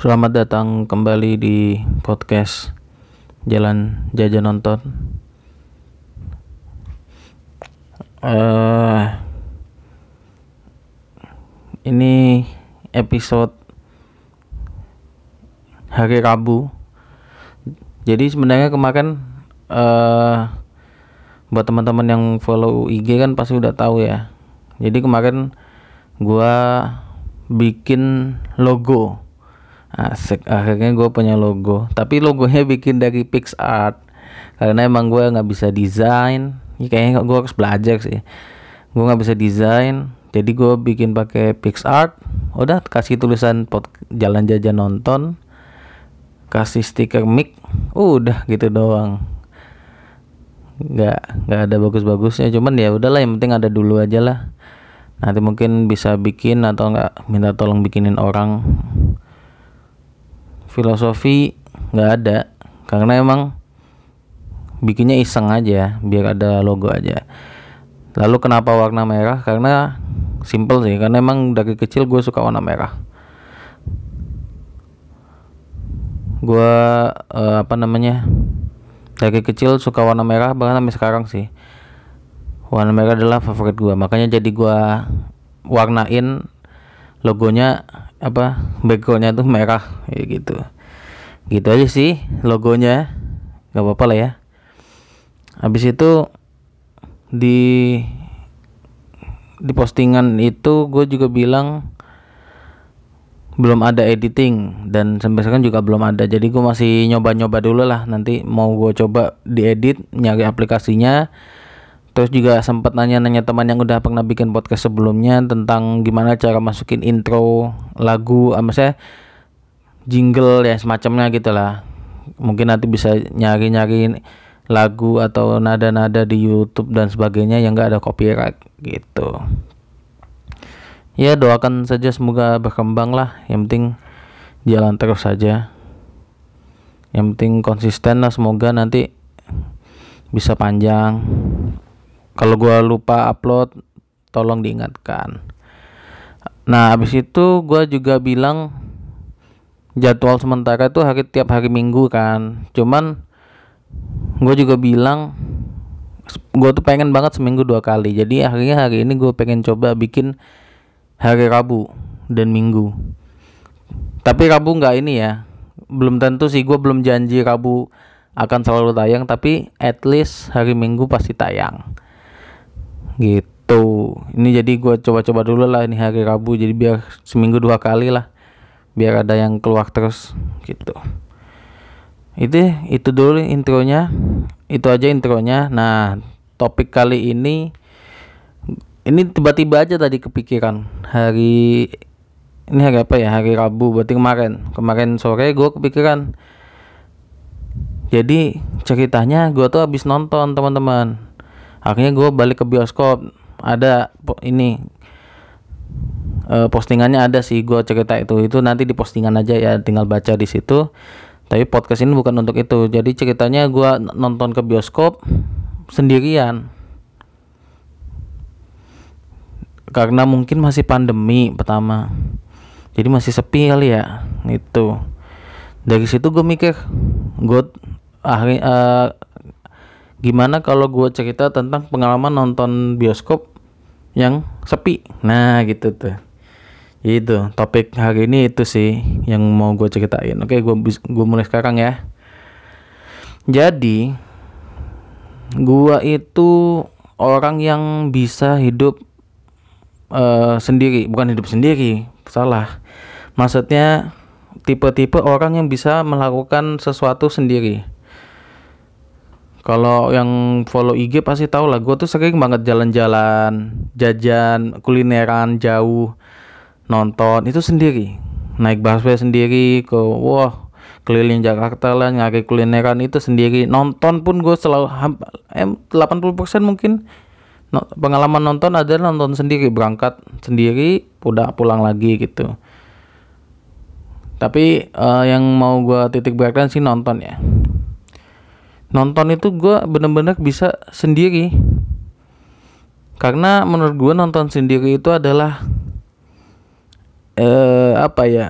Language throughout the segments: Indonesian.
Selamat datang kembali di podcast Jalan Jajan Nonton. Eh ini episode hari Rabu. Jadi sebenarnya kemarin eh buat teman-teman yang follow IG kan pasti udah tahu ya. Jadi kemarin gua bikin logo Asik, akhirnya gue punya logo. Tapi logonya bikin dari PixArt karena emang gue nggak bisa desain. Ya, kayaknya gue harus belajar sih. Gue nggak bisa desain, jadi gue bikin pakai PixArt. Udah kasih tulisan pot jalan jajan nonton, kasih stiker mic, udah gitu doang. Nggak nggak ada bagus-bagusnya, cuman ya udahlah yang penting ada dulu aja lah. Nanti mungkin bisa bikin atau nggak minta tolong bikinin orang filosofi nggak ada. Karena emang bikinnya iseng aja biar ada logo aja. Lalu kenapa warna merah? Karena simple sih karena emang dari kecil gue suka warna merah. Gue uh, apa namanya dari kecil suka warna merah bahkan sampai sekarang sih. Warna merah adalah favorit gue makanya jadi gue warnain logonya apa backgroundnya tuh merah ya gitu. Gitu aja sih logonya nggak apa-apa lah ya. Habis itu di di postingan itu gue juga bilang belum ada editing dan sampai sekarang juga belum ada. Jadi gue masih nyoba-nyoba dulu lah nanti mau gue coba diedit nyari aplikasinya Terus juga sempat nanya-nanya teman yang udah pernah bikin podcast sebelumnya tentang gimana cara masukin intro lagu, sama saya jingle ya semacamnya gitu lah. Mungkin nanti bisa nyari-nyari lagu atau nada-nada di YouTube dan sebagainya yang gak ada copyright gitu. Ya doakan saja semoga berkembang lah. Yang penting jalan terus saja. Yang penting konsisten lah semoga nanti bisa panjang kalau gue lupa upload tolong diingatkan. Nah habis itu gue juga bilang jadwal sementara itu hari tiap hari minggu kan. Cuman gue juga bilang gue tuh pengen banget seminggu dua kali. Jadi akhirnya hari ini gue pengen coba bikin hari Rabu dan Minggu. Tapi Rabu nggak ini ya. Belum tentu sih gue belum janji Rabu akan selalu tayang tapi at least hari Minggu pasti tayang gitu. Ini jadi gue coba-coba dulu lah ini hari Rabu jadi biar seminggu dua kali lah biar ada yang keluar terus gitu. Itu itu dulu intronya itu aja intronya. Nah topik kali ini ini tiba-tiba aja tadi kepikiran hari ini hari apa ya hari Rabu berarti kemarin. Kemarin sore gue kepikiran. Jadi ceritanya gue tuh habis nonton teman-teman akhirnya gue balik ke bioskop. Ada ini uh, postingannya ada sih gue cerita itu. Itu nanti di postingan aja ya tinggal baca di situ. Tapi podcast ini bukan untuk itu. Jadi ceritanya gue nonton ke bioskop sendirian. Karena mungkin masih pandemi pertama. Jadi masih sepi kali ya itu dari situ gue mikir gue akhirnya uh, gimana kalau gue cerita tentang pengalaman nonton bioskop yang sepi? Nah gitu tuh. Itu topik hari ini itu sih yang mau gue ceritain. Oke gue gue mulai sekarang ya. Jadi gue itu orang yang bisa hidup uh, sendiri. Bukan hidup sendiri salah. Maksudnya tipe-tipe orang yang bisa melakukan sesuatu sendiri kalau yang follow IG pasti tahu lah, gue tuh sering banget jalan-jalan, jajan, kulineran jauh, nonton itu sendiri. Naik busway sendiri ke wah keliling Jakarta lah nyari kulineran itu sendiri. Nonton pun gue selalu eh, 80% mungkin pengalaman nonton ada nonton sendiri, berangkat sendiri, udah pulang lagi gitu. Tapi uh, yang mau gue titik beratkan sih nonton ya nonton itu gue bener-bener bisa sendiri. Karena menurut gue nonton sendiri itu adalah eh, apa ya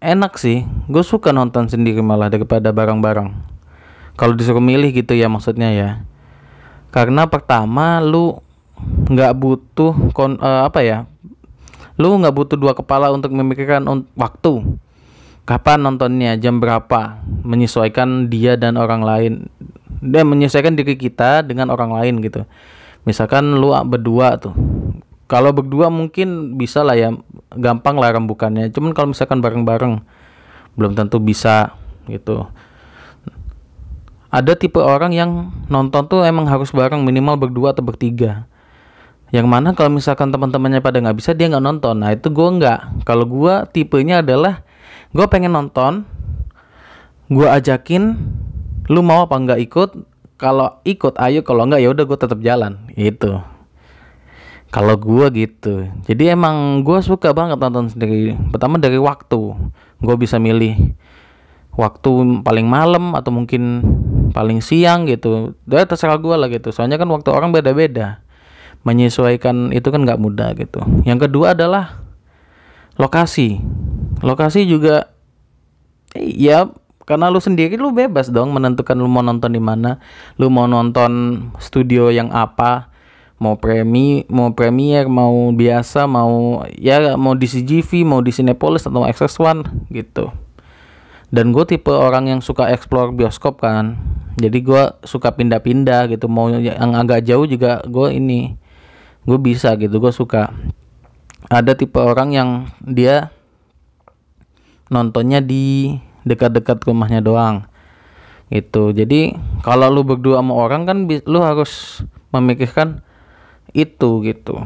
enak sih. Gue suka nonton sendiri malah daripada bareng-bareng. Kalau disuruh milih gitu ya maksudnya ya. Karena pertama lu nggak butuh kon uh, apa ya lu nggak butuh dua kepala untuk memikirkan waktu kapan nontonnya? Jam berapa? Menyesuaikan dia dan orang lain. Dan menyesuaikan diri kita dengan orang lain gitu. Misalkan lu berdua tuh. Kalau berdua mungkin bisa lah ya gampang lah rembukannya. Cuman kalau misalkan bareng-bareng belum tentu bisa gitu. Ada tipe orang yang nonton tuh emang harus bareng minimal berdua atau bertiga. Yang mana kalau misalkan teman-temannya pada nggak bisa dia nggak nonton. Nah itu gue nggak. Kalau gue tipenya adalah gue pengen nonton. Gue ajakin lu mau apa nggak ikut? Kalau ikut ayo. Kalau nggak ya udah gue tetap jalan. Itu kalau gue gitu. Jadi emang gue suka banget nonton sendiri. Pertama dari waktu gue bisa milih waktu paling malam atau mungkin paling siang gitu. Dia terserah gue lah gitu. Soalnya kan waktu orang beda-beda. Menyesuaikan itu kan nggak mudah gitu. Yang kedua adalah lokasi. Lokasi juga ya karena lu sendiri lu bebas dong menentukan lu mau nonton di mana. Lu mau nonton studio yang apa mau premi mau premier mau biasa mau ya mau di CGV mau di Cinepolis atau XX1 gitu. Dan gue tipe orang yang suka explore bioskop kan. Jadi gue suka pindah-pindah gitu. Mau yang agak jauh juga gue ini gue bisa gitu gue suka ada tipe orang yang dia nontonnya di dekat-dekat rumahnya doang. Itu jadi kalau lu berdua sama orang kan lu harus memikirkan itu gitu.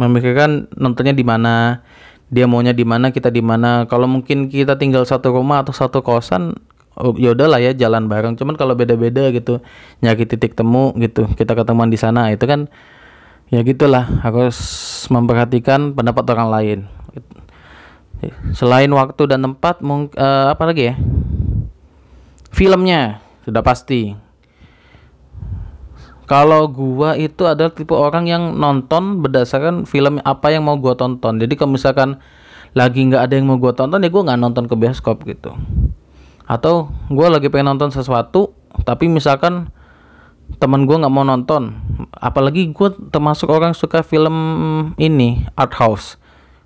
Memikirkan nontonnya di mana dia maunya di mana kita di mana. Kalau mungkin kita tinggal satu rumah atau satu kosan oh, ya udahlah ya jalan bareng. Cuman kalau beda-beda gitu nyari titik temu gitu kita ketemuan di sana itu kan ya gitulah harus memperhatikan pendapat orang lain selain waktu dan tempat uh, apa lagi ya filmnya sudah pasti kalau gua itu adalah tipe orang yang nonton berdasarkan film apa yang mau gua tonton. Jadi kalau misalkan lagi nggak ada yang mau gua tonton ya gua nggak nonton ke bioskop gitu. Atau gua lagi pengen nonton sesuatu tapi misalkan teman gua nggak mau nonton. Apalagi gua termasuk orang suka film ini art house.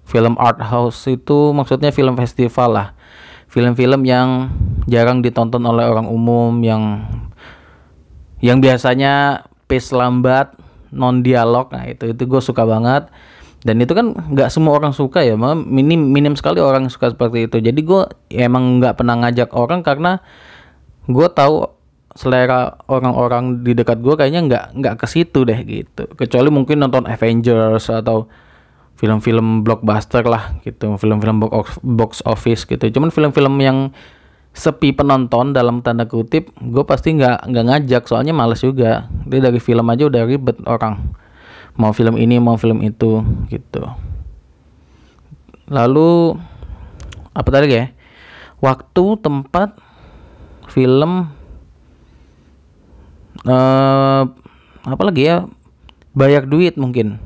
Film art house itu maksudnya film festival lah. Film-film yang jarang ditonton oleh orang umum yang yang biasanya pace lambat non dialog nah itu itu gue suka banget dan itu kan nggak semua orang suka ya minim minim sekali orang suka seperti itu jadi gue emang nggak pernah ngajak orang karena gue tahu selera orang-orang di dekat gue kayaknya nggak nggak ke situ deh gitu. Kecuali mungkin nonton Avengers atau film-film blockbuster lah gitu. Film-film box office gitu. Cuman film-film yang sepi penonton dalam tanda kutip gue pasti nggak nggak ngajak. Soalnya males juga. Dia dari film aja udah ribet orang. Mau film ini mau film itu gitu. Lalu apa tadi ya? Waktu tempat film uh, apa lagi ya? Bayar duit mungkin.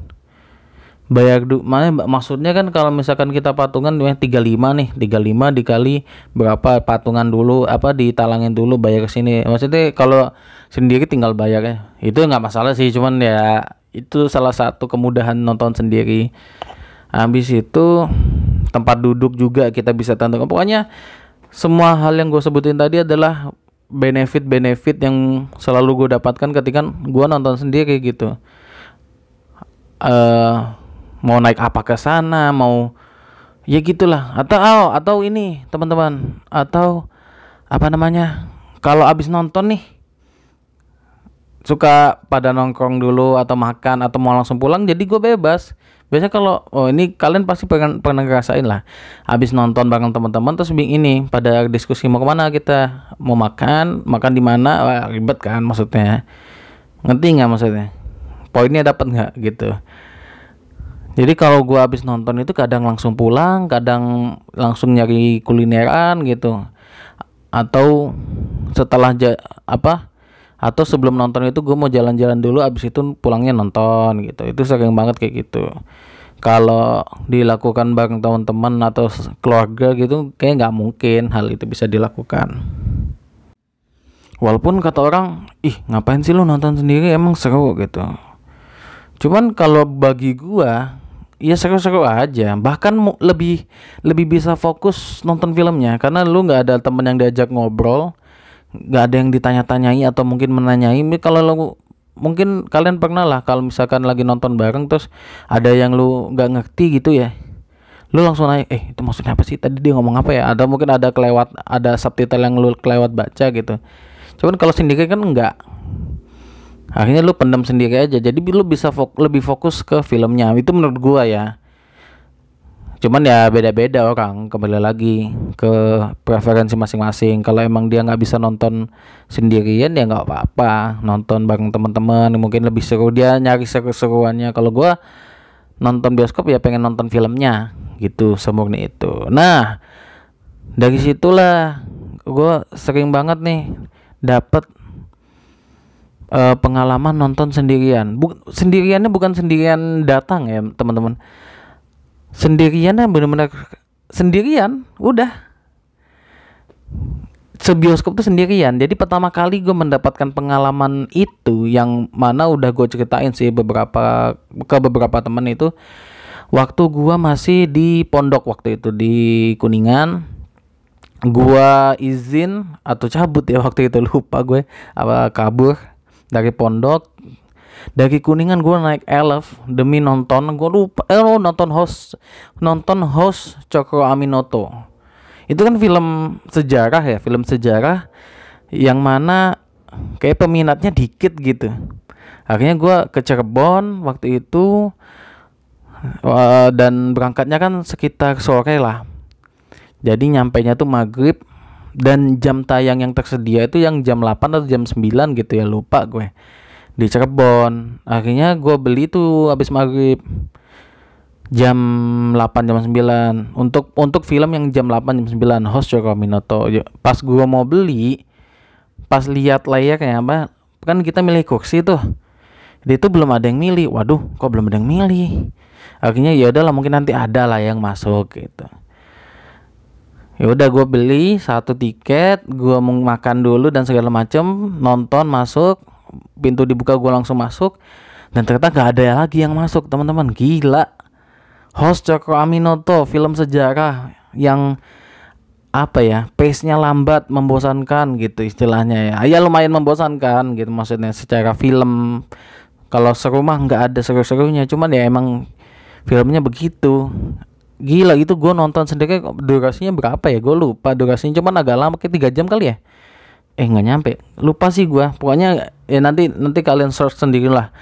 Bayar du mana maksudnya kan kalau misalkan kita patungan yang 35 nih 35 dikali berapa patungan dulu apa ditalangin dulu bayar ke sini. Maksudnya kalau sendiri tinggal bayar ya. Itu nggak masalah sih cuman ya itu salah satu kemudahan nonton sendiri. Habis itu tempat duduk juga kita bisa tentukan pokoknya semua hal yang gue sebutin tadi adalah benefit-benefit yang selalu gue dapatkan ketika gue nonton sendiri gitu. Uh, mau naik apa ke sana mau ya gitulah. Atau oh, atau ini teman-teman. Atau apa namanya kalau abis nonton nih suka pada nongkrong dulu atau makan atau mau langsung pulang jadi gue bebas biasanya kalau oh ini kalian pasti pernah pernah ngerasain lah. Abis nonton bareng teman-teman terus ini pada diskusi mau ke mana kita? Mau makan makan di mana? Wah, ribet kan maksudnya. Ngerti nggak maksudnya? Poinnya dapat nggak? Gitu. Jadi kalau gua habis nonton itu kadang langsung pulang, kadang langsung nyari kulineran gitu. Atau setelah ja, apa? Atau sebelum nonton itu gue mau jalan-jalan dulu abis itu pulangnya nonton gitu. Itu sering banget kayak gitu. kalau dilakukan bareng teman-teman atau keluarga gitu kayak nggak mungkin hal itu bisa dilakukan. Walaupun kata orang ih ngapain sih lu nonton sendiri? Emang seru gitu. Cuman kalau bagi gua ya seru-seru aja. Bahkan lebih lebih bisa fokus nonton filmnya. Karena lu nggak ada temen yang diajak ngobrol nggak ada yang ditanya-tanyai atau mungkin menanyai. Kalau lu mungkin kalian pernah lah kalau misalkan lagi nonton bareng terus ada yang lu nggak ngerti gitu ya. Lu langsung nanya eh itu maksudnya apa sih? Tadi dia ngomong apa ya? Ada mungkin ada kelewat ada subtitle yang lu kelewat baca gitu. Cuman kalau sendiri kan enggak akhirnya lu pendam sendiri aja. Jadi lu bisa fok lebih fokus ke filmnya. Itu menurut gua ya cuman ya beda-beda orang kembali lagi ke preferensi masing-masing. Kalau emang dia nggak bisa nonton sendirian ya nggak apa-apa. Nonton bareng teman-teman mungkin lebih seru. Dia nyari seru-seruannya. Kalau gua nonton bioskop ya pengen nonton filmnya. Gitu semurni itu. Nah dari situlah gua sering banget nih dapat uh, pengalaman nonton sendirian. Bu sendiriannya bukan sendirian datang ya teman-teman sendirian ya benar-benar sendirian udah. Sebioskop tuh sendirian. Jadi pertama kali gue mendapatkan pengalaman itu yang mana udah gue ceritain sih beberapa ke beberapa temen itu waktu gue masih di pondok waktu itu di kuningan. Gue izin atau cabut ya waktu itu lupa gue apa kabur dari pondok dari kuningan gue naik elf demi nonton gue lupa eh oh, nonton host nonton host Cokro Aminoto. Itu kan film sejarah ya film sejarah yang mana kayak peminatnya dikit gitu. Akhirnya gue ke Cirebon waktu itu uh, dan berangkatnya kan sekitar sore lah. Jadi nyampe nya tuh maghrib dan jam tayang yang tersedia itu yang jam 8 atau jam 9 gitu ya lupa gue di Cirebon. Akhirnya gue beli tuh habis maghrib jam 8 jam 9 untuk untuk film yang jam 8 jam 9 host Joko Minoto. Pas gue mau beli pas lihat layarnya apa kan kita milih kursi tuh. Dia itu belum ada yang milih. Waduh kok belum ada yang milih? Akhirnya ya udahlah mungkin nanti ada lah yang masuk gitu. Ya udah gue beli satu tiket gue mau makan dulu dan segala macem nonton masuk pintu dibuka gue langsung masuk. Dan ternyata gak ada lagi yang masuk teman-teman. Gila. Host Cokro Aminoto film sejarah yang apa ya pace-nya lambat membosankan gitu istilahnya ya. Ya lumayan membosankan gitu maksudnya secara film. Kalau serumah nggak ada seru-serunya cuman ya emang filmnya begitu. Gila itu gue nonton sendiri durasinya berapa ya? Gue lupa durasinya cuman agak lama kayak tiga jam kali ya eh nggak nyampe. Lupa sih gua. Pokoknya ya nanti nanti kalian search sendiri lah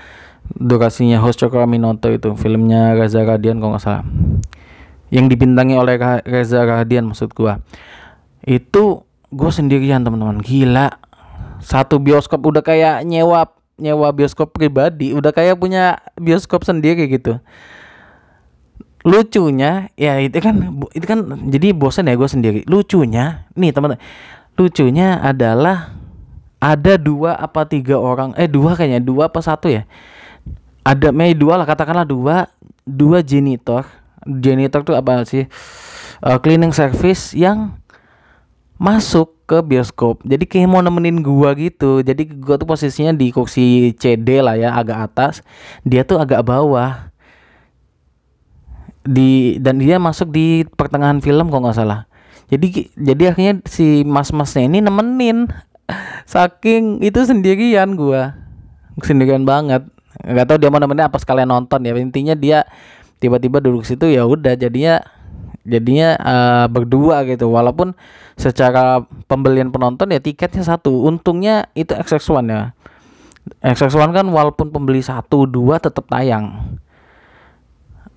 durasinya host Cokro Aminoto itu filmnya Reza Radian kalau nggak salah. Yang dibintangi oleh Reza Radian maksud gua. Itu gue sendirian teman-teman. Gila. Satu bioskop udah kayak nyewa nyewa bioskop pribadi udah kayak punya bioskop sendiri gitu. Lucunya ya itu kan itu kan jadi bosan ya gue sendiri. Lucunya nih teman-teman lucunya adalah ada dua apa tiga orang eh dua kayaknya dua apa satu ya? Ada Mei dua lah katakanlah dua dua janitor. Janitor tuh apa sih? Uh, cleaning service yang masuk ke bioskop. Jadi kayak mau nemenin gua gitu. Jadi gua tuh posisinya di kursi CD lah ya agak atas. Dia tuh agak bawah. Di dan dia masuk di pertengahan film kok nggak salah jadi jadi akhirnya si mas-masnya ini nemenin. Saking itu sendirian gua. Sendirian banget. Nggak tahu dia mau nemenin apa sekalian nonton ya. Intinya dia tiba-tiba duduk situ ya udah jadinya jadinya uh, berdua gitu. Walaupun secara pembelian penonton ya tiketnya satu. Untungnya itu XX1 ya. XX1 kan walaupun pembeli satu dua tetap tayang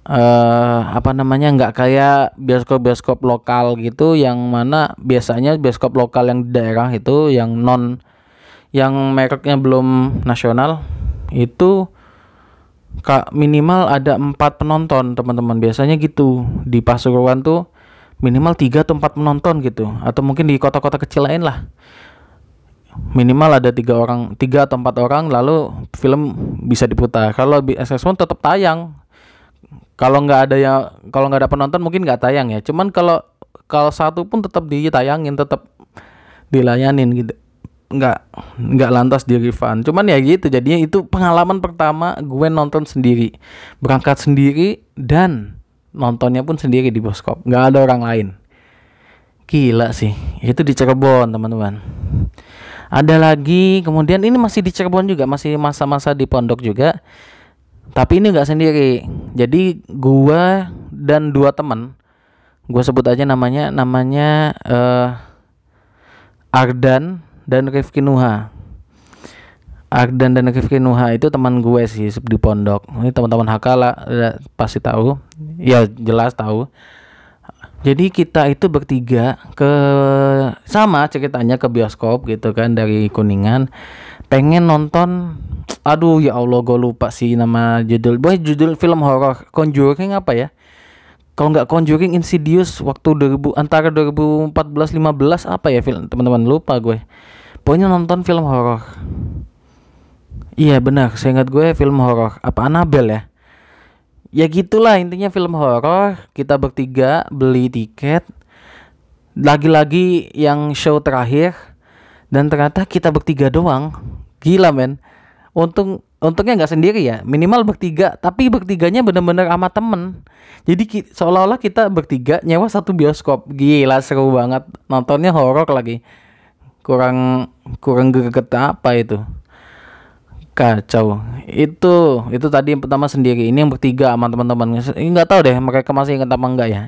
uh, apa namanya nggak kayak bioskop-bioskop lokal gitu yang mana biasanya bioskop lokal yang di daerah itu yang non yang mereknya belum nasional itu kak minimal ada empat penonton teman-teman. Biasanya gitu di Pasuruan tuh minimal tiga atau empat penonton gitu. Atau mungkin di kota-kota kecil lain lah. Minimal ada tiga orang tiga atau empat orang lalu film bisa diputar. Kalau SS1 tetap tayang kalau nggak ada yang kalau nggak ada penonton mungkin nggak tayang ya. Cuman kalau kalau satu pun tetap ditayangin tetap dilayanin gitu. Nggak nggak lantas di refund. Cuman ya gitu jadinya itu pengalaman pertama gue nonton sendiri. Berangkat sendiri dan nontonnya pun sendiri di bioskop. Nggak ada orang lain. Gila sih. Itu di Cirebon teman-teman. Ada lagi kemudian ini masih di Cirebon juga masih masa-masa di pondok juga tapi ini nggak sendiri. Jadi gue dan dua teman gue sebut aja namanya namanya uh, Ardan dan Rifki Nuha. Ardan dan Rifki Nuha itu teman gue sih di pondok. Ini teman-teman Hakala pasti tahu. Ya jelas tahu jadi kita itu bertiga ke sama ceritanya ke bioskop gitu kan dari Kuningan. Pengen nonton aduh ya Allah gue lupa sih nama judul. Boy judul film horor Conjuring apa ya? Kalau nggak Conjuring Insidious waktu 2000 antara 2014 15 apa ya film? Teman-teman lupa gue. Pokoknya nonton film horor. Iya benar. Saya ingat gue film horor. Apa Annabelle ya ya gitulah intinya film horor. Kita bertiga beli tiket. Lagi-lagi yang show terakhir. Dan ternyata kita bertiga doang. Gila men. Untung untungnya nggak sendiri ya. Minimal bertiga. Tapi bertiganya bener-bener sama temen. Jadi seolah-olah kita bertiga nyewa satu bioskop. Gila seru banget. Nontonnya horor lagi. Kurang kurang greget apa itu kacau. Itu itu tadi yang pertama sendiri. Ini yang bertiga sama teman-teman. Ini nggak tahu deh mereka masih ingat apa enggak ya.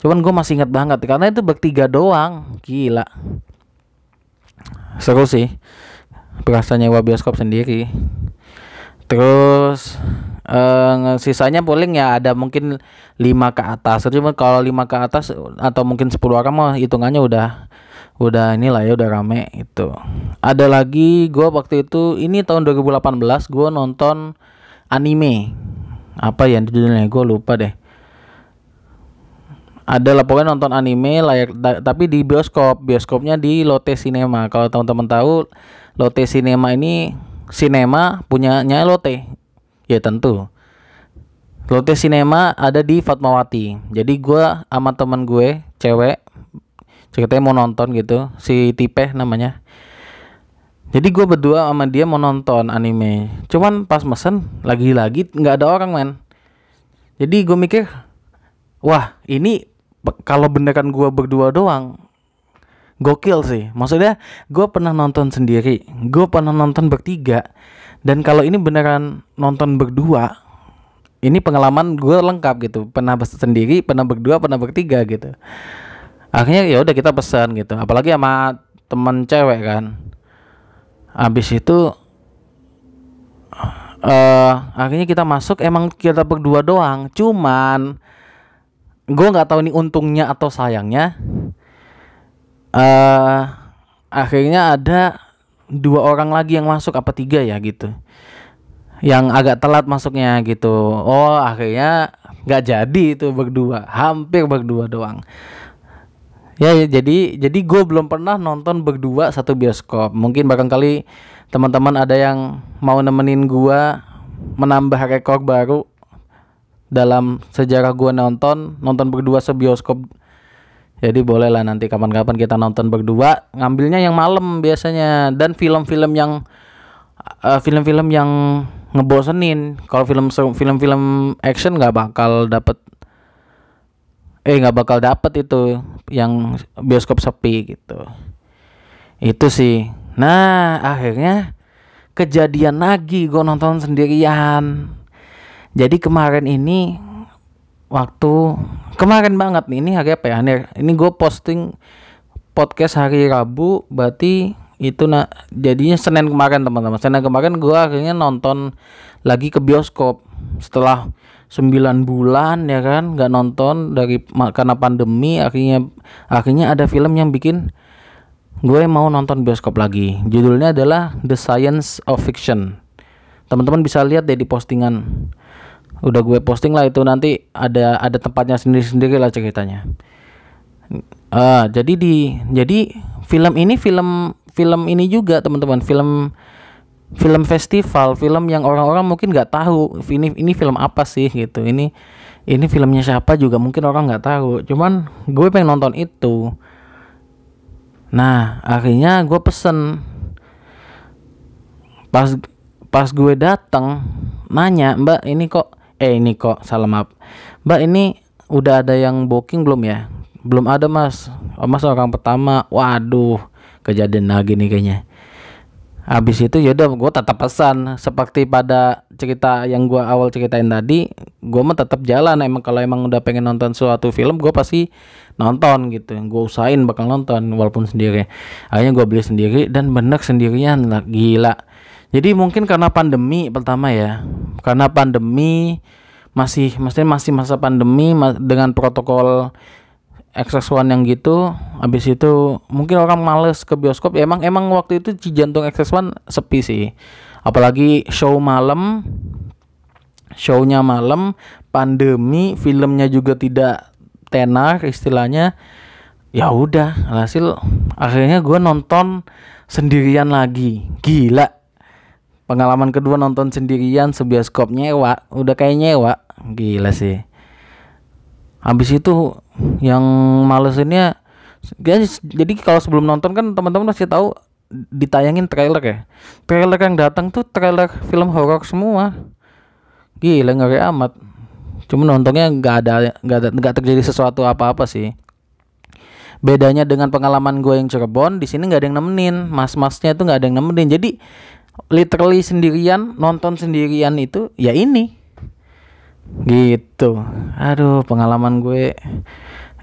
Cuman gue masih ingat banget karena itu bertiga doang. Gila. Seru sih. Berasa nyewa bioskop sendiri. Terus uh, sisanya paling ya ada mungkin lima ke atas. Cuma kalau lima ke atas atau mungkin 10 orang mah hitungannya udah udah inilah ya udah rame itu ada lagi gue waktu itu ini tahun 2018 gue nonton anime. Apa ya judulnya? Gue lupa deh. Ada lah pokoknya nonton anime layak tapi di bioskop. Bioskopnya di Lotte Cinema. Kalau teman-teman tahu Lotte Cinema ini sinema punyanya Lotte. Ya tentu. Lotte Cinema ada di Fatmawati. Jadi gue sama teman gue cewek ceritanya mau nonton gitu si Tipe namanya. Jadi gue berdua sama dia mau nonton anime. Cuman pas mesen lagi-lagi nggak ada orang men. Jadi gue mikir wah ini kalau beneran gue berdua doang gokil sih. Maksudnya gue pernah nonton sendiri gue pernah nonton bertiga dan kalau ini beneran nonton berdua ini pengalaman gue lengkap gitu. Pernah sendiri pernah berdua pernah bertiga gitu akhirnya ya udah kita pesan gitu. Apalagi sama teman cewek kan. Habis itu uh, akhirnya kita masuk emang kita berdua doang. Cuman gue nggak tahu ini untungnya atau sayangnya. Uh, akhirnya ada dua orang lagi yang masuk apa tiga ya gitu. Yang agak telat masuknya gitu. Oh akhirnya nggak jadi itu berdua. Hampir berdua doang Ya, ya jadi jadi gue belum pernah nonton berdua satu bioskop. Mungkin barangkali teman-teman ada yang mau nemenin gue menambah rekor baru dalam sejarah gue nonton nonton berdua sebioskop. Jadi boleh lah nanti kapan-kapan kita nonton berdua. Ngambilnya yang malam biasanya dan film-film yang uh, film-film yang ngebosenin. Kalau film film-film action nggak bakal dapet eh nggak bakal dapet itu yang bioskop sepi gitu. Itu sih. Nah akhirnya kejadian lagi gue nonton sendirian. Jadi kemarin ini waktu kemarin banget nih ini hari apa ya ini gue posting podcast hari Rabu berarti itu nah jadinya Senin kemarin teman-teman. Senin kemarin gue akhirnya nonton lagi ke bioskop. Setelah 9 bulan ya kan? Nggak nonton dari karena pandemi akhirnya akhirnya ada film yang bikin gue mau nonton bioskop lagi. Judulnya adalah The Science of Fiction. Teman-teman bisa lihat deh di postingan. Udah gue posting lah itu nanti ada ada tempatnya sendiri-sendiri lah ceritanya. Uh, jadi di jadi film ini film film ini juga teman-teman. Film film festival, film yang orang-orang mungkin nggak tahu ini ini film apa sih gitu. Ini ini filmnya siapa juga mungkin orang nggak tahu cuman gue pengen nonton itu. Nah akhirnya gue pesen. Pas pas gue datang nanya mbak ini kok eh ini kok salah maaf. Mbak ini udah ada yang booking belum ya? Belum ada mas. Oh, mas orang pertama. Waduh kejadian lagi nih kayaknya habis itu yaudah gue tetap pesan. Seperti pada cerita yang gue awal ceritain tadi gue mah tetap jalan. Emang kalau emang udah pengen nonton suatu film gue pasti nonton gitu. Gue usahain bakal nonton walaupun sendiri. Akhirnya gue beli sendiri dan bener sendirian lah. Gila. Jadi mungkin karena pandemi pertama ya. Karena pandemi masih maksudnya masih masa pandemi dengan protokol XX1 yang gitu habis itu mungkin orang males ke bioskop. Ya emang emang waktu itu jantung XX1 sepi sih. Apalagi show malam shownya malam pandemi filmnya juga tidak tenar istilahnya. Ya udah hasil akhirnya gue nonton sendirian lagi. Gila. Pengalaman kedua nonton sendirian sebioskop nyewa udah kayak nyewa. Gila sih habis itu yang malesinnya guys jadi kalau sebelum nonton kan teman-teman pasti tahu ditayangin trailer ya. Trailer yang datang tuh trailer film horor semua. Gila ngeri amat. Cuma nontonnya nggak ada nggak ada nggak terjadi sesuatu apa-apa sih. Bedanya dengan pengalaman gue yang Cirebon di sini nggak ada yang nemenin. Mas-masnya tuh nggak ada yang nemenin. Jadi literally sendirian nonton sendirian itu ya ini gitu. Aduh pengalaman gue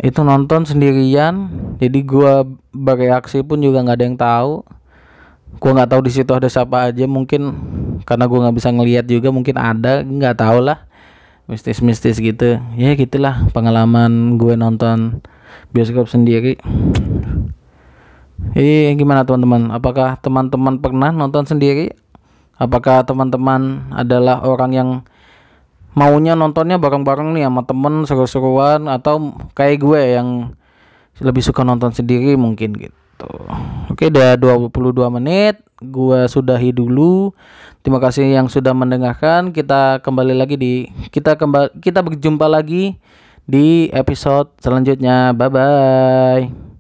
itu nonton sendirian jadi gue bereaksi pun juga nggak ada yang tahu. Gue nggak tahu di situ ada siapa aja mungkin karena gue nggak bisa ngelihat juga mungkin ada nggak tahu lah. Mistis-mistis gitu. Ya gitulah pengalaman gue nonton bioskop sendiri. Eh gimana teman-teman? Apakah teman-teman pernah nonton sendiri? Apakah teman-teman adalah orang yang maunya nontonnya bareng-bareng nih sama temen seru-seruan atau kayak gue yang lebih suka nonton sendiri mungkin gitu. Oke, udah 22 menit. Gue sudahi dulu. Terima kasih yang sudah mendengarkan. Kita kembali lagi di kita kembali kita berjumpa lagi di episode selanjutnya. Bye bye.